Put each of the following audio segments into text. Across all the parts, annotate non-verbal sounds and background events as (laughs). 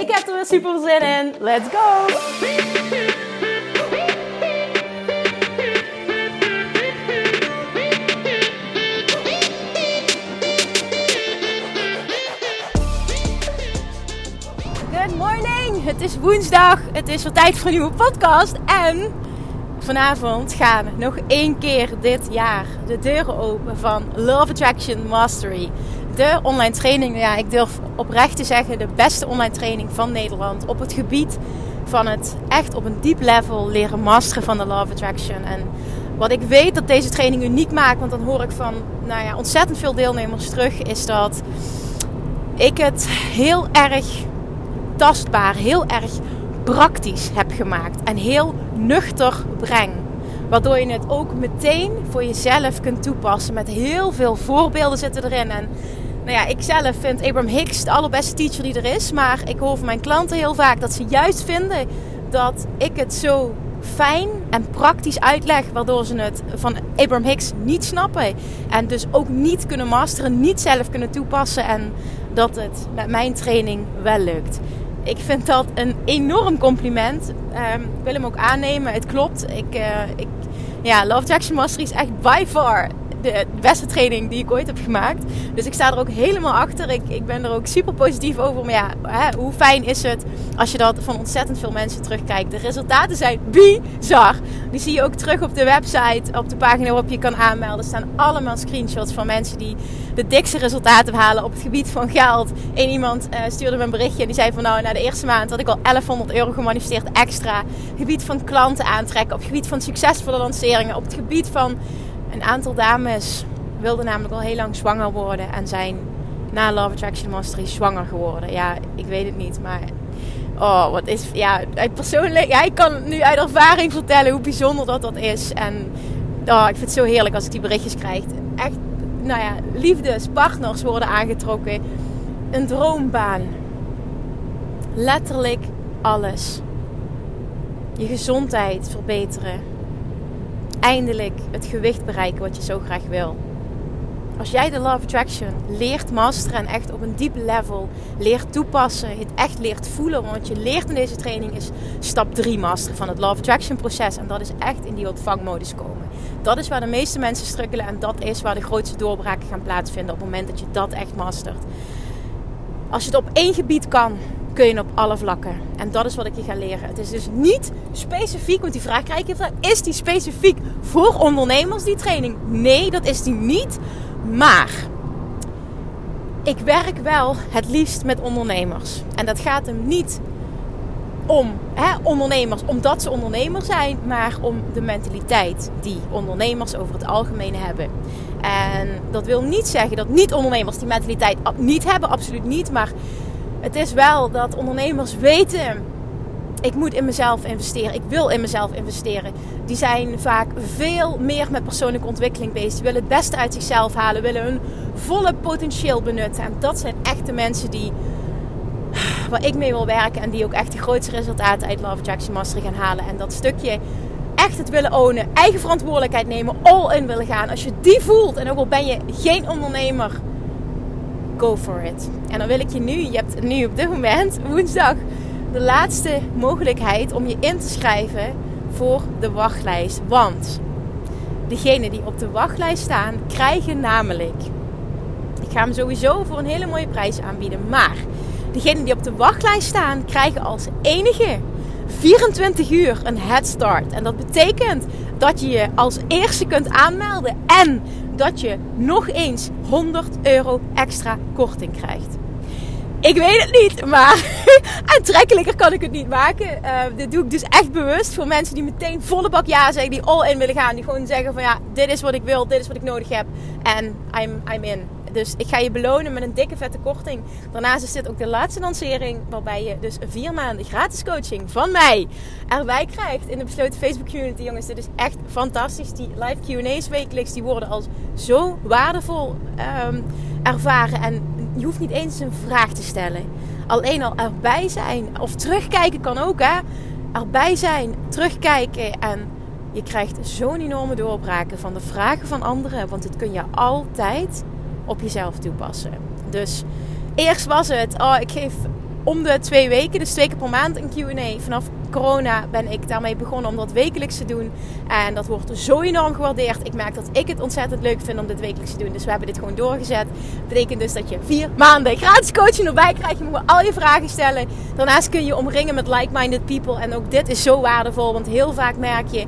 Ik heb er weer super zin in. Let's go! Good morning! Het is woensdag. Het is weer tijd voor een nieuwe podcast. En vanavond gaan nog één keer dit jaar de deuren open van Love Attraction Mastery. De online training, ja, ik durf oprecht te zeggen, de beste online training van Nederland op het gebied van het echt op een diep level leren masteren van de Love Attraction. En wat ik weet dat deze training uniek maakt, want dan hoor ik van nou ja, ontzettend veel deelnemers terug, is dat ik het heel erg tastbaar, heel erg praktisch heb gemaakt en heel nuchter breng. Waardoor je het ook meteen voor jezelf kunt toepassen. Met heel veel voorbeelden zitten erin. En nou ja, ik zelf vind Abraham Hicks de allerbeste teacher die er is. Maar ik hoor van mijn klanten heel vaak dat ze juist vinden dat ik het zo fijn en praktisch uitleg. Waardoor ze het van Abraham Hicks niet snappen. En dus ook niet kunnen masteren, niet zelf kunnen toepassen. En dat het met mijn training wel lukt ik vind dat een enorm compliment. Um, ik wil hem ook aannemen. Het klopt. Ik, uh, ik, ja, Love Jackson Mastery is echt by far de beste training die ik ooit heb gemaakt. Dus ik sta er ook helemaal achter. Ik, ik ben er ook super positief over. Maar ja, hè, hoe fijn is het als je dat van ontzettend veel mensen terugkijkt. De resultaten zijn bizar. Die zie je ook terug op de website, op de pagina waarop je kan aanmelden. Er staan allemaal screenshots van mensen die de dikste resultaten halen op het gebied van geld. Eén iemand uh, stuurde me een berichtje en die zei van nou, na de eerste maand had ik al 1100 euro gemanifesteerd extra. Gebied van klanten aantrekken, op het gebied van succesvolle lanceringen, op het gebied van een aantal dames wilden namelijk al heel lang zwanger worden en zijn na Love Attraction Mastery zwanger geworden. Ja, ik weet het niet, maar oh, wat is ja, persoonlijk, ja, kan nu uit ervaring vertellen hoe bijzonder dat dat is en oh, ik vind het zo heerlijk als ik die berichtjes krijg. Echt, nou ja, liefdes, partners worden aangetrokken, een droombaan, letterlijk alles. Je gezondheid verbeteren eindelijk het gewicht bereiken wat je zo graag wil. Als jij de Love Attraction leert masteren en echt op een diep level leert toepassen, het echt leert voelen, want je leert in deze training is stap 3 masteren van het Love Attraction proces. En dat is echt in die ontvangmodus komen. Dat is waar de meeste mensen strukkelen en dat is waar de grootste doorbraken gaan plaatsvinden op het moment dat je dat echt mastert. Als je het op één gebied kan, kun je op alle vlakken. En dat is wat ik je ga leren. Het is dus niet specifiek, want die vraag krijg je is die specifiek voor ondernemers, die training? Nee, dat is die niet. Maar ik werk wel het liefst met ondernemers. En dat gaat hem niet om hè, ondernemers omdat ze ondernemers zijn, maar om de mentaliteit die ondernemers over het algemeen hebben. En dat wil niet zeggen dat niet-ondernemers die mentaliteit niet hebben, absoluut niet. Maar het is wel dat ondernemers weten. Ik moet in mezelf investeren. Ik wil in mezelf investeren. Die zijn vaak veel meer met persoonlijke ontwikkeling bezig. Die willen het beste uit zichzelf halen. Willen hun volle potentieel benutten. En dat zijn echt de mensen die, waar ik mee wil werken. En die ook echt de grootste resultaten uit Love Jackson Mastery gaan halen. En dat stukje echt het willen ownen. Eigen verantwoordelijkheid nemen. All in willen gaan. Als je die voelt. En ook al ben je geen ondernemer go for it. En dan wil ik je nu, je hebt nu op dit moment, woensdag, de laatste mogelijkheid om je in te schrijven voor de wachtlijst. Want degenen die op de wachtlijst staan, krijgen namelijk. Ik ga hem sowieso voor een hele mooie prijs aanbieden. Maar degenen die op de wachtlijst staan, krijgen als enige 24 uur een head start. En dat betekent dat je je als eerste kunt aanmelden en dat je nog eens 100 euro extra korting krijgt. Ik weet het niet, maar (laughs) aantrekkelijker kan ik het niet maken. Uh, dit doe ik dus echt bewust voor mensen die meteen volle bak ja zeggen, die all in willen gaan. Die gewoon zeggen van ja, dit is wat ik wil, dit is wat ik nodig heb. En I'm, I'm in. Dus ik ga je belonen met een dikke vette korting. Daarnaast is dit ook de laatste lancering waarbij je dus vier maanden gratis coaching van mij erbij krijgt in de besloten Facebook community. Jongens, dit is echt fantastisch. Die live Q&A's wekelijks, die worden als zo waardevol um, ervaren. En je hoeft niet eens een vraag te stellen. Alleen al erbij zijn of terugkijken kan ook hè. Erbij zijn, terugkijken en je krijgt zo'n enorme doorbraken van de vragen van anderen. Want dit kun je altijd op jezelf toepassen. Dus eerst was het, oh, ik geef om de twee weken, dus twee keer per maand, een QA. Vanaf corona ben ik daarmee begonnen om dat wekelijks te doen. En dat wordt zo enorm gewaardeerd. Ik merk dat ik het ontzettend leuk vind om dit wekelijks te doen. Dus we hebben dit gewoon doorgezet. Dat betekent dus dat je vier maanden gratis coaching erbij krijgt. Je moet al je vragen stellen. Daarnaast kun je omringen met like-minded people. En ook dit is zo waardevol. Want heel vaak merk je,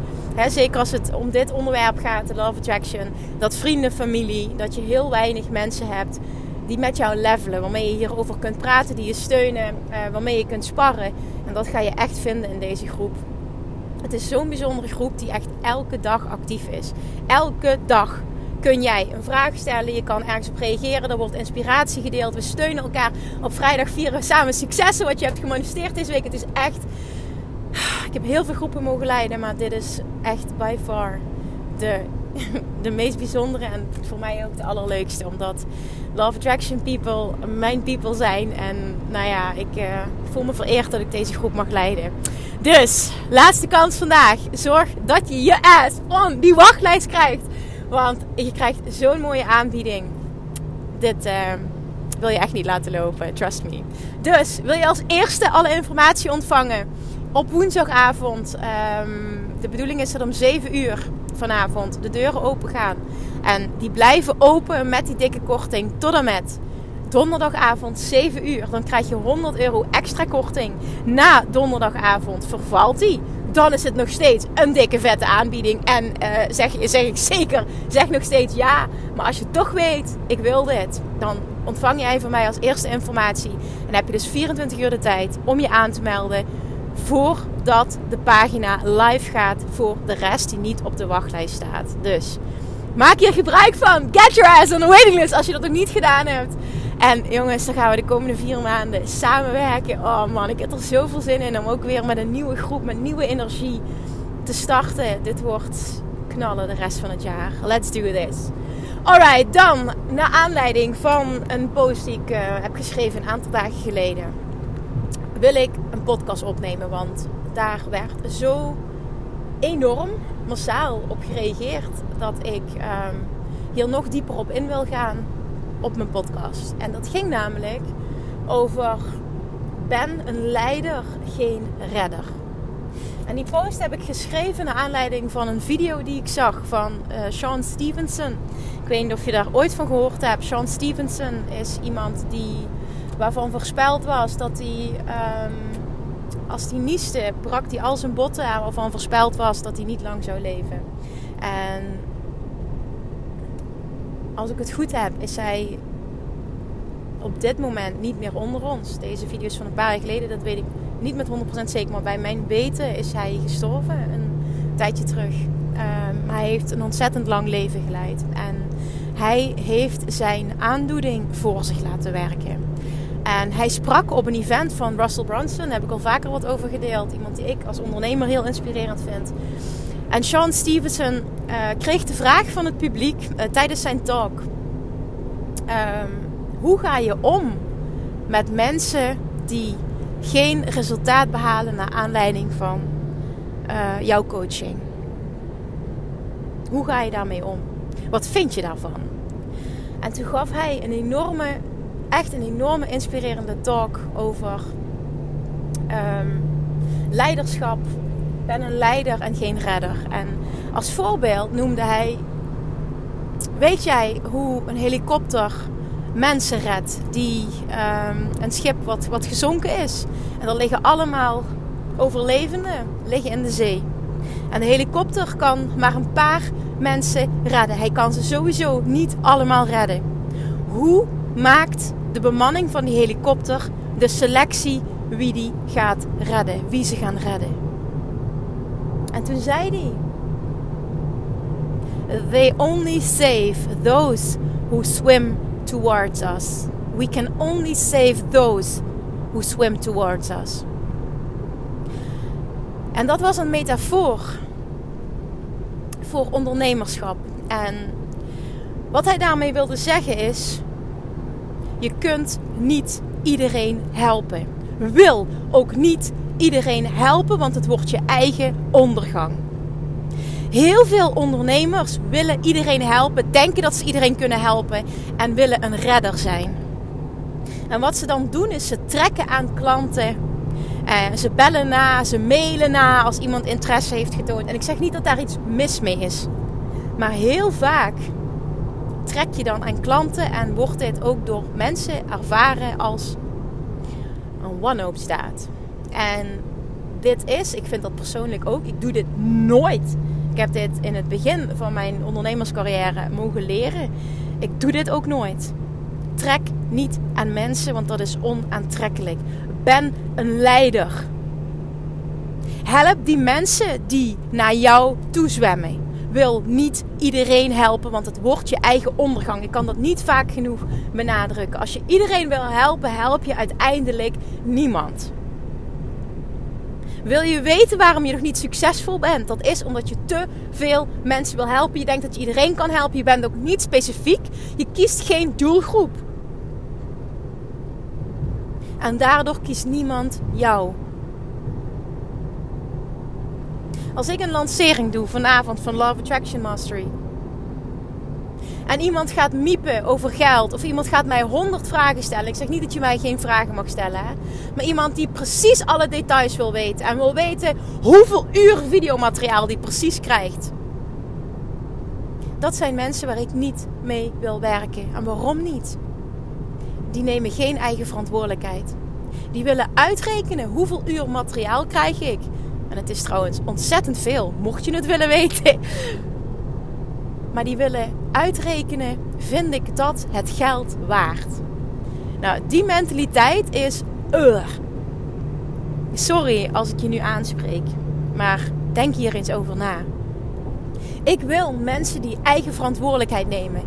zeker als het om dit onderwerp gaat, de Love Attraction, dat vrienden, familie, dat je heel weinig mensen hebt die met jou levelen. Waarmee je hierover kunt praten, die je steunen, uh, waarmee je kunt sparren. En dat ga je echt vinden in deze groep. Het is zo'n bijzondere groep die echt elke dag actief is. Elke dag kun jij een vraag stellen. Je kan ergens op reageren. Er wordt inspiratie gedeeld. We steunen elkaar. Op vrijdag vieren samen successen wat je hebt gemanifesteerd deze week. Het is echt... Ik heb heel veel groepen mogen leiden. Maar dit is echt by far de (laughs) de meest bijzondere en voor mij ook de allerleukste. Omdat Love Attraction people mijn people zijn. En nou ja, ik uh, voel me vereerd dat ik deze groep mag leiden. Dus, laatste kans vandaag. Zorg dat je je ass on die wachtlijst krijgt. Want je krijgt zo'n mooie aanbieding. Dit uh, wil je echt niet laten lopen, trust me. Dus, wil je als eerste alle informatie ontvangen op woensdagavond. Um, de bedoeling is dat om 7 uur vanavond de deuren open gaan. En die blijven open met die dikke korting tot en met donderdagavond 7 uur. Dan krijg je 100 euro extra korting. Na donderdagavond vervalt die. Dan is het nog steeds een dikke vette aanbieding. En uh, zeg, zeg ik zeker, zeg nog steeds ja. Maar als je toch weet, ik wil dit, dan ontvang jij van mij als eerste informatie. En heb je dus 24 uur de tijd om je aan te melden voordat de pagina live gaat voor de rest die niet op de wachtlijst staat. Dus maak hier gebruik van. Get your ass on the waiting list als je dat nog niet gedaan hebt. En jongens, dan gaan we de komende vier maanden samenwerken. Oh man, ik heb er zoveel zin in om ook weer met een nieuwe groep, met nieuwe energie te starten. Dit wordt knallen de rest van het jaar. Let's do this. Alright, dan naar aanleiding van een post die ik uh, heb geschreven een aantal dagen geleden wil ik een podcast opnemen. Want daar werd zo enorm massaal op gereageerd dat ik um, hier nog dieper op in wil gaan op mijn podcast. En dat ging namelijk over ben een leider, geen redder. En die post heb ik geschreven naar aanleiding van een video die ik zag van uh, Sean Stevenson. Ik weet niet of je daar ooit van gehoord hebt. Sean Stevenson is iemand die waarvan voorspeld was dat hij, um, als hij nieste, brak hij al zijn botten. Waarvan voorspeld was dat hij niet lang zou leven. En als ik het goed heb, is hij op dit moment niet meer onder ons. Deze video is van een paar jaar geleden, dat weet ik niet met 100% zeker. Maar bij mijn weten is hij gestorven een tijdje terug. Um, hij heeft een ontzettend lang leven geleid. En hij heeft zijn aandoening voor zich laten werken. En hij sprak op een event van Russell Brunson. Daar heb ik al vaker wat over gedeeld. Iemand die ik als ondernemer heel inspirerend vind. En Sean Stevenson uh, kreeg de vraag van het publiek uh, tijdens zijn talk: um, Hoe ga je om met mensen die geen resultaat behalen naar aanleiding van uh, jouw coaching? Hoe ga je daarmee om? Wat vind je daarvan? En toen gaf hij een enorme echt een enorme inspirerende talk over um, leiderschap. Ik ben een leider en geen redder. En als voorbeeld noemde hij: Weet jij hoe een helikopter mensen redt die um, een schip wat, wat gezonken is? En er liggen allemaal overlevenden liggen in de zee. En de helikopter kan maar een paar mensen redden. Hij kan ze sowieso niet allemaal redden. Hoe maakt de bemanning van die helikopter de selectie wie die gaat redden, wie ze gaan redden. En toen zei hij: They only save those who swim towards us. We can only save those who swim towards us. En dat was een metafoor voor ondernemerschap. En wat hij daarmee wilde zeggen is: je kunt niet iedereen helpen. Wil ook niet iedereen helpen, want het wordt je eigen ondergang. Heel veel ondernemers willen iedereen helpen, denken dat ze iedereen kunnen helpen en willen een redder zijn. En wat ze dan doen is ze trekken aan klanten. Eh, ze bellen na, ze mailen na als iemand interesse heeft getoond. En ik zeg niet dat daar iets mis mee is. Maar heel vaak trek je dan aan klanten en wordt dit ook door mensen ervaren als een one-hoop staat. En dit is, ik vind dat persoonlijk ook, ik doe dit nooit. Ik heb dit in het begin van mijn ondernemerscarrière mogen leren. Ik doe dit ook nooit. Trek niet aan mensen, want dat is onaantrekkelijk. Ben een leider. Help die mensen die naar jou toezwemmen. Wil niet iedereen helpen, want het wordt je eigen ondergang. Ik kan dat niet vaak genoeg benadrukken. Als je iedereen wil helpen, help je uiteindelijk niemand. Wil je weten waarom je nog niet succesvol bent? Dat is omdat je te veel mensen wil helpen. Je denkt dat je iedereen kan helpen. Je bent ook niet specifiek. Je kiest geen doelgroep. En daardoor kiest niemand jou. Als ik een lancering doe vanavond van Love Attraction Mastery. En iemand gaat miepen over geld. Of iemand gaat mij honderd vragen stellen. Ik zeg niet dat je mij geen vragen mag stellen. Hè? Maar iemand die precies alle details wil weten. En wil weten hoeveel uur videomateriaal die precies krijgt. Dat zijn mensen waar ik niet mee wil werken. En waarom niet? die nemen geen eigen verantwoordelijkheid. Die willen uitrekenen hoeveel uur materiaal krijg ik. En het is trouwens ontzettend veel, mocht je het willen weten. Maar die willen uitrekenen, vind ik dat het geld waard? Nou, die mentaliteit is... Sorry als ik je nu aanspreek, maar denk hier eens over na. Ik wil mensen die eigen verantwoordelijkheid nemen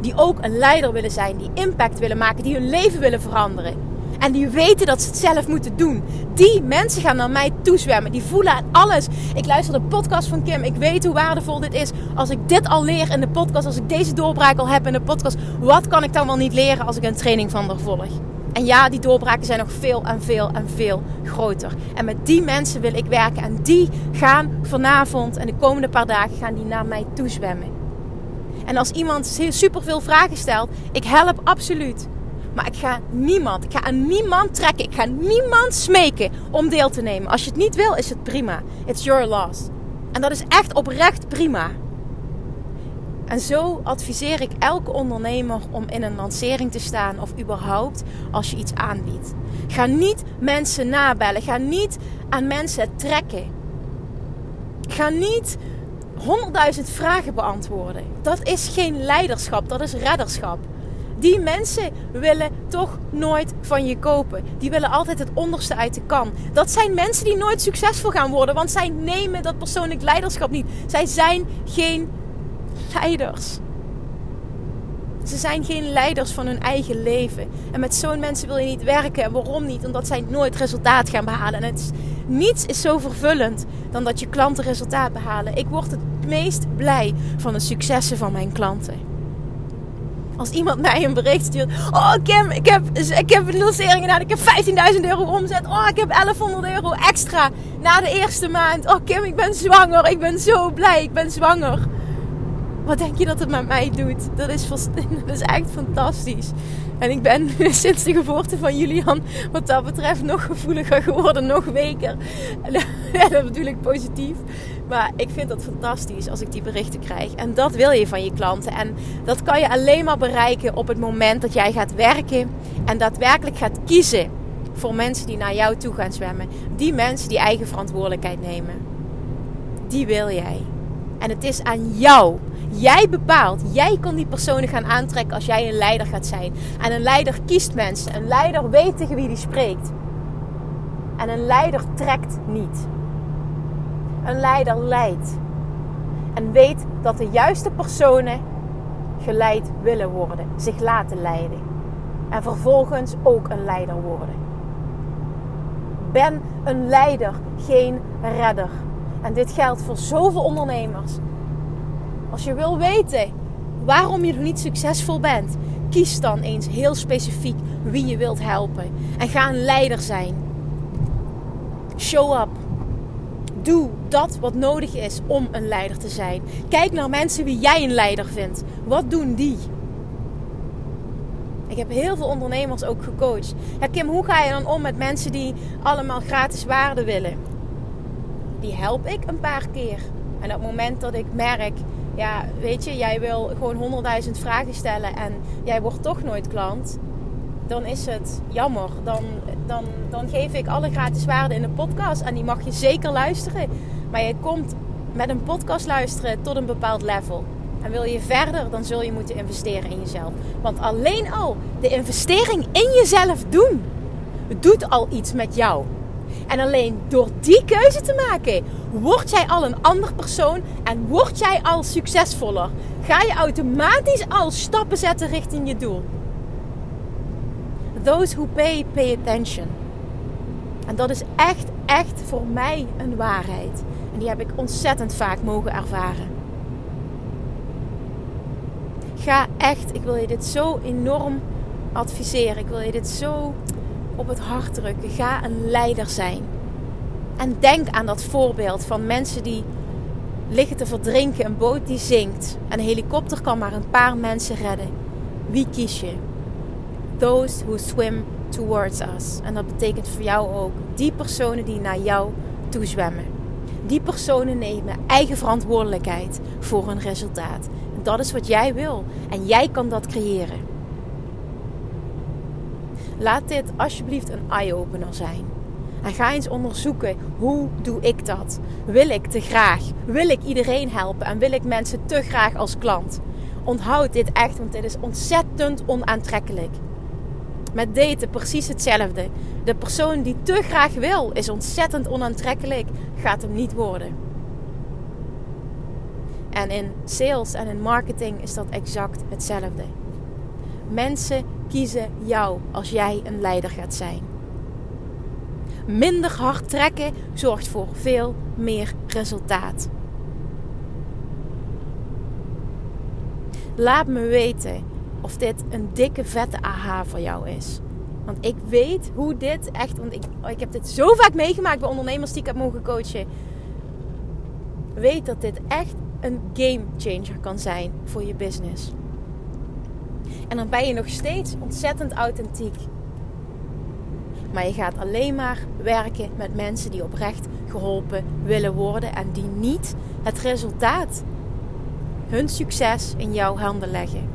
die ook een leider willen zijn, die impact willen maken, die hun leven willen veranderen. En die weten dat ze het zelf moeten doen. Die mensen gaan naar mij toezwemmen. Die voelen alles. Ik luister de podcast van Kim. Ik weet hoe waardevol dit is. Als ik dit al leer in de podcast, als ik deze doorbraak al heb in de podcast, wat kan ik dan wel niet leren als ik een training van haar volg? En ja, die doorbraken zijn nog veel en veel en veel groter. En met die mensen wil ik werken. En die gaan vanavond en de komende paar dagen gaan die naar mij toezwemmen. En als iemand super veel vragen stelt, ik help absoluut. Maar ik ga niemand, ik ga aan niemand trekken. Ik ga niemand smeken om deel te nemen. Als je het niet wil, is het prima. It's your loss. En dat is echt oprecht prima. En zo adviseer ik elke ondernemer om in een lancering te staan of überhaupt als je iets aanbiedt. Ga niet mensen nabellen. Ga niet aan mensen trekken. Ga niet honderdduizend vragen beantwoorden. Dat is geen leiderschap, dat is redderschap. Die mensen willen toch nooit van je kopen. Die willen altijd het onderste uit de kan. Dat zijn mensen die nooit succesvol gaan worden, want zij nemen dat persoonlijk leiderschap niet. Zij zijn geen leiders. Ze zijn geen leiders van hun eigen leven. En met zo'n mensen wil je niet werken. En waarom niet? Omdat zij nooit resultaat gaan behalen. En het niets is zo vervullend dan dat je klanten resultaat behalen. Ik word het meest blij van de successen van mijn klanten. Als iemand mij een bericht stuurt. Oh Kim, ik heb, ik heb een lancering gedaan. Ik heb 15.000 euro omzet. Oh, ik heb 1100 euro extra na de eerste maand. Oh Kim, ik ben zwanger. Ik ben zo blij. Ik ben zwanger. Wat denk je dat het met mij doet? Dat is, (laughs) dat is echt fantastisch. En ik ben (laughs) sinds de geboorte van Julian wat dat betreft nog gevoeliger geworden, nog weker. (laughs) dat bedoel ik positief. Maar ik vind dat fantastisch als ik die berichten krijg. En dat wil je van je klanten. En dat kan je alleen maar bereiken op het moment dat jij gaat werken en daadwerkelijk gaat kiezen voor mensen die naar jou toe gaan zwemmen. Die mensen die eigen verantwoordelijkheid nemen. Die wil jij. En het is aan jou Jij bepaalt. Jij kan die personen gaan aantrekken als jij een leider gaat zijn. En een leider kiest mensen. Een leider weet tegen wie die spreekt. En een leider trekt niet. Een leider leidt. En weet dat de juiste personen geleid willen worden, zich laten leiden. En vervolgens ook een leider worden. Ben een leider, geen redder. En dit geldt voor zoveel ondernemers. Als je wil weten waarom je nog niet succesvol bent, kies dan eens heel specifiek wie je wilt helpen. En ga een leider zijn. Show up. Doe dat wat nodig is om een leider te zijn. Kijk naar mensen wie jij een leider vindt. Wat doen die? Ik heb heel veel ondernemers ook gecoacht. Ja, Kim, hoe ga je dan om met mensen die allemaal gratis waarde willen? Die help ik een paar keer. En op het moment dat ik merk, ja, weet je, jij wil gewoon honderdduizend vragen stellen en jij wordt toch nooit klant, dan is het jammer. Dan, dan, dan geef ik alle gratis waarde in de podcast en die mag je zeker luisteren. Maar je komt met een podcast luisteren tot een bepaald level. En wil je verder, dan zul je moeten investeren in jezelf. Want alleen al de investering in jezelf doen, doet al iets met jou. En alleen door die keuze te maken, word jij al een ander persoon en word jij al succesvoller. Ga je automatisch al stappen zetten richting je doel. Those who pay, pay attention. En dat is echt, echt voor mij een waarheid. En die heb ik ontzettend vaak mogen ervaren. Ga echt, ik wil je dit zo enorm adviseren. Ik wil je dit zo op het hart drukken. Ga een leider zijn. En denk aan dat voorbeeld van mensen die liggen te verdrinken, een boot die zinkt. En een helikopter kan maar een paar mensen redden. Wie kies je? Those who swim towards us. En dat betekent voor jou ook die personen die naar jou toe zwemmen. Die personen nemen eigen verantwoordelijkheid voor hun resultaat. Dat is wat jij wil. En jij kan dat creëren. Laat dit alsjeblieft een eye-opener zijn. En ga eens onderzoeken hoe doe ik dat? Wil ik te graag? Wil ik iedereen helpen? En wil ik mensen te graag als klant? Onthoud dit echt, want dit is ontzettend onaantrekkelijk. Met daten precies hetzelfde. De persoon die te graag wil is ontzettend onaantrekkelijk, gaat hem niet worden. En in sales en in marketing is dat exact hetzelfde. Mensen kiezen jou als jij een leider gaat zijn. Minder hard trekken zorgt voor veel meer resultaat. Laat me weten of dit een dikke vette aha voor jou is. Want ik weet hoe dit echt, want ik, ik heb dit zo vaak meegemaakt bij ondernemers die ik heb mogen coachen. Weet dat dit echt een game changer kan zijn voor je business. En dan ben je nog steeds ontzettend authentiek. Maar je gaat alleen maar werken met mensen die oprecht geholpen willen worden en die niet het resultaat, hun succes in jouw handen leggen.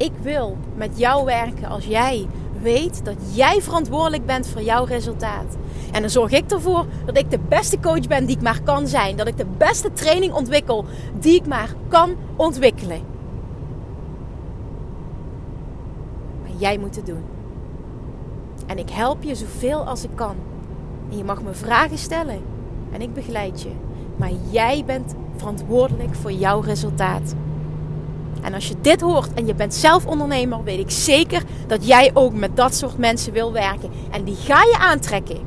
Ik wil met jou werken als jij weet dat jij verantwoordelijk bent voor jouw resultaat. En dan zorg ik ervoor dat ik de beste coach ben die ik maar kan zijn. Dat ik de beste training ontwikkel die ik maar kan ontwikkelen. Maar jij moet het doen. En ik help je zoveel als ik kan. En je mag me vragen stellen. En ik begeleid je. Maar jij bent verantwoordelijk voor jouw resultaat. En als je dit hoort en je bent zelf ondernemer, weet ik zeker dat jij ook met dat soort mensen wil werken. En die ga je aantrekken.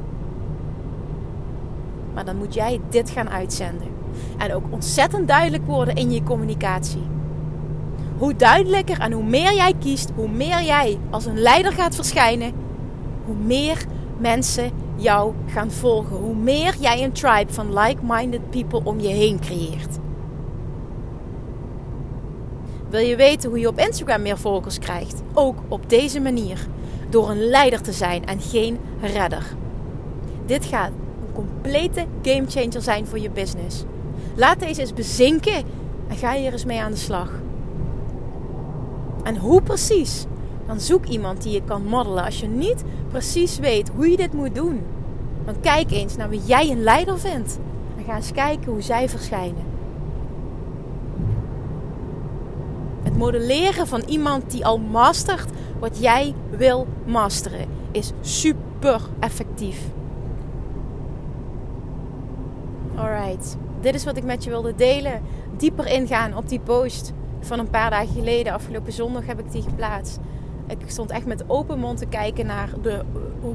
Maar dan moet jij dit gaan uitzenden. En ook ontzettend duidelijk worden in je communicatie. Hoe duidelijker en hoe meer jij kiest, hoe meer jij als een leider gaat verschijnen, hoe meer mensen jou gaan volgen. Hoe meer jij een tribe van like-minded people om je heen creëert. Wil je weten hoe je op Instagram meer volgers krijgt? Ook op deze manier. Door een leider te zijn en geen redder. Dit gaat een complete gamechanger zijn voor je business. Laat deze eens bezinken en ga hier eens mee aan de slag. En hoe precies? Dan zoek iemand die je kan modellen. Als je niet precies weet hoe je dit moet doen, dan kijk eens naar wie jij een leider vindt. En ga eens kijken hoe zij verschijnen. Het modelleren van iemand die al mastert wat jij wil masteren is super effectief. Alright, dit is wat ik met je wilde delen. Dieper ingaan op die post van een paar dagen geleden. Afgelopen zondag heb ik die geplaatst. Ik stond echt met open mond te kijken naar de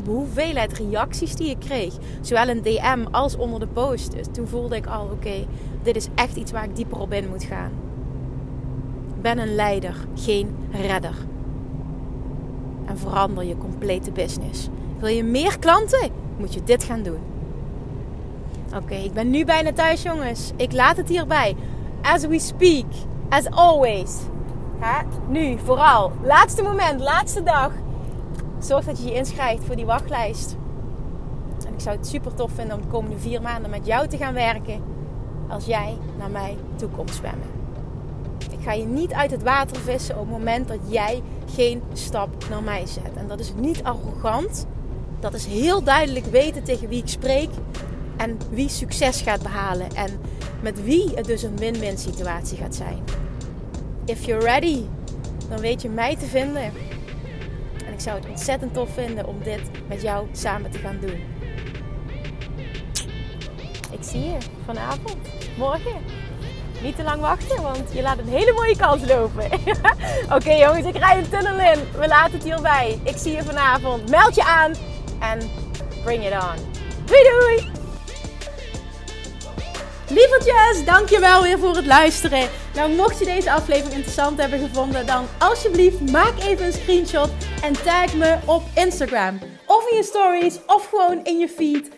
hoeveelheid reacties die ik kreeg. Zowel in DM als onder de post. Dus toen voelde ik al, oké, dit is echt iets waar ik dieper op in moet gaan. Ben een leider, geen redder. En verander je complete business. Wil je meer klanten? Moet je dit gaan doen. Oké, ik ben nu bijna thuis, jongens. Ik laat het hierbij. As we speak, as always. Nu, vooral. Laatste moment, laatste dag. Zorg dat je je inschrijft voor die wachtlijst. En ik zou het super tof vinden om de komende vier maanden met jou te gaan werken. Als jij naar mij toe komt zwemmen. Ik ga je niet uit het water vissen op het moment dat jij geen stap naar mij zet. En dat is niet arrogant. Dat is heel duidelijk weten tegen wie ik spreek. En wie succes gaat behalen. En met wie het dus een win-win situatie gaat zijn. If you're ready, dan weet je mij te vinden. En ik zou het ontzettend tof vinden om dit met jou samen te gaan doen. Ik zie je vanavond, morgen. Niet te lang wachten, want je laat een hele mooie kans lopen. (laughs) Oké jongens, ik rijd een tunnel in. We laten het hierbij. Ik zie je vanavond. Meld je aan en bring it on. Doei doei! Lievertjes, dankjewel weer voor het luisteren. Nou, mocht je deze aflevering interessant hebben gevonden, dan alsjeblieft maak even een screenshot en tag me op Instagram. Of in je stories, of gewoon in je feed.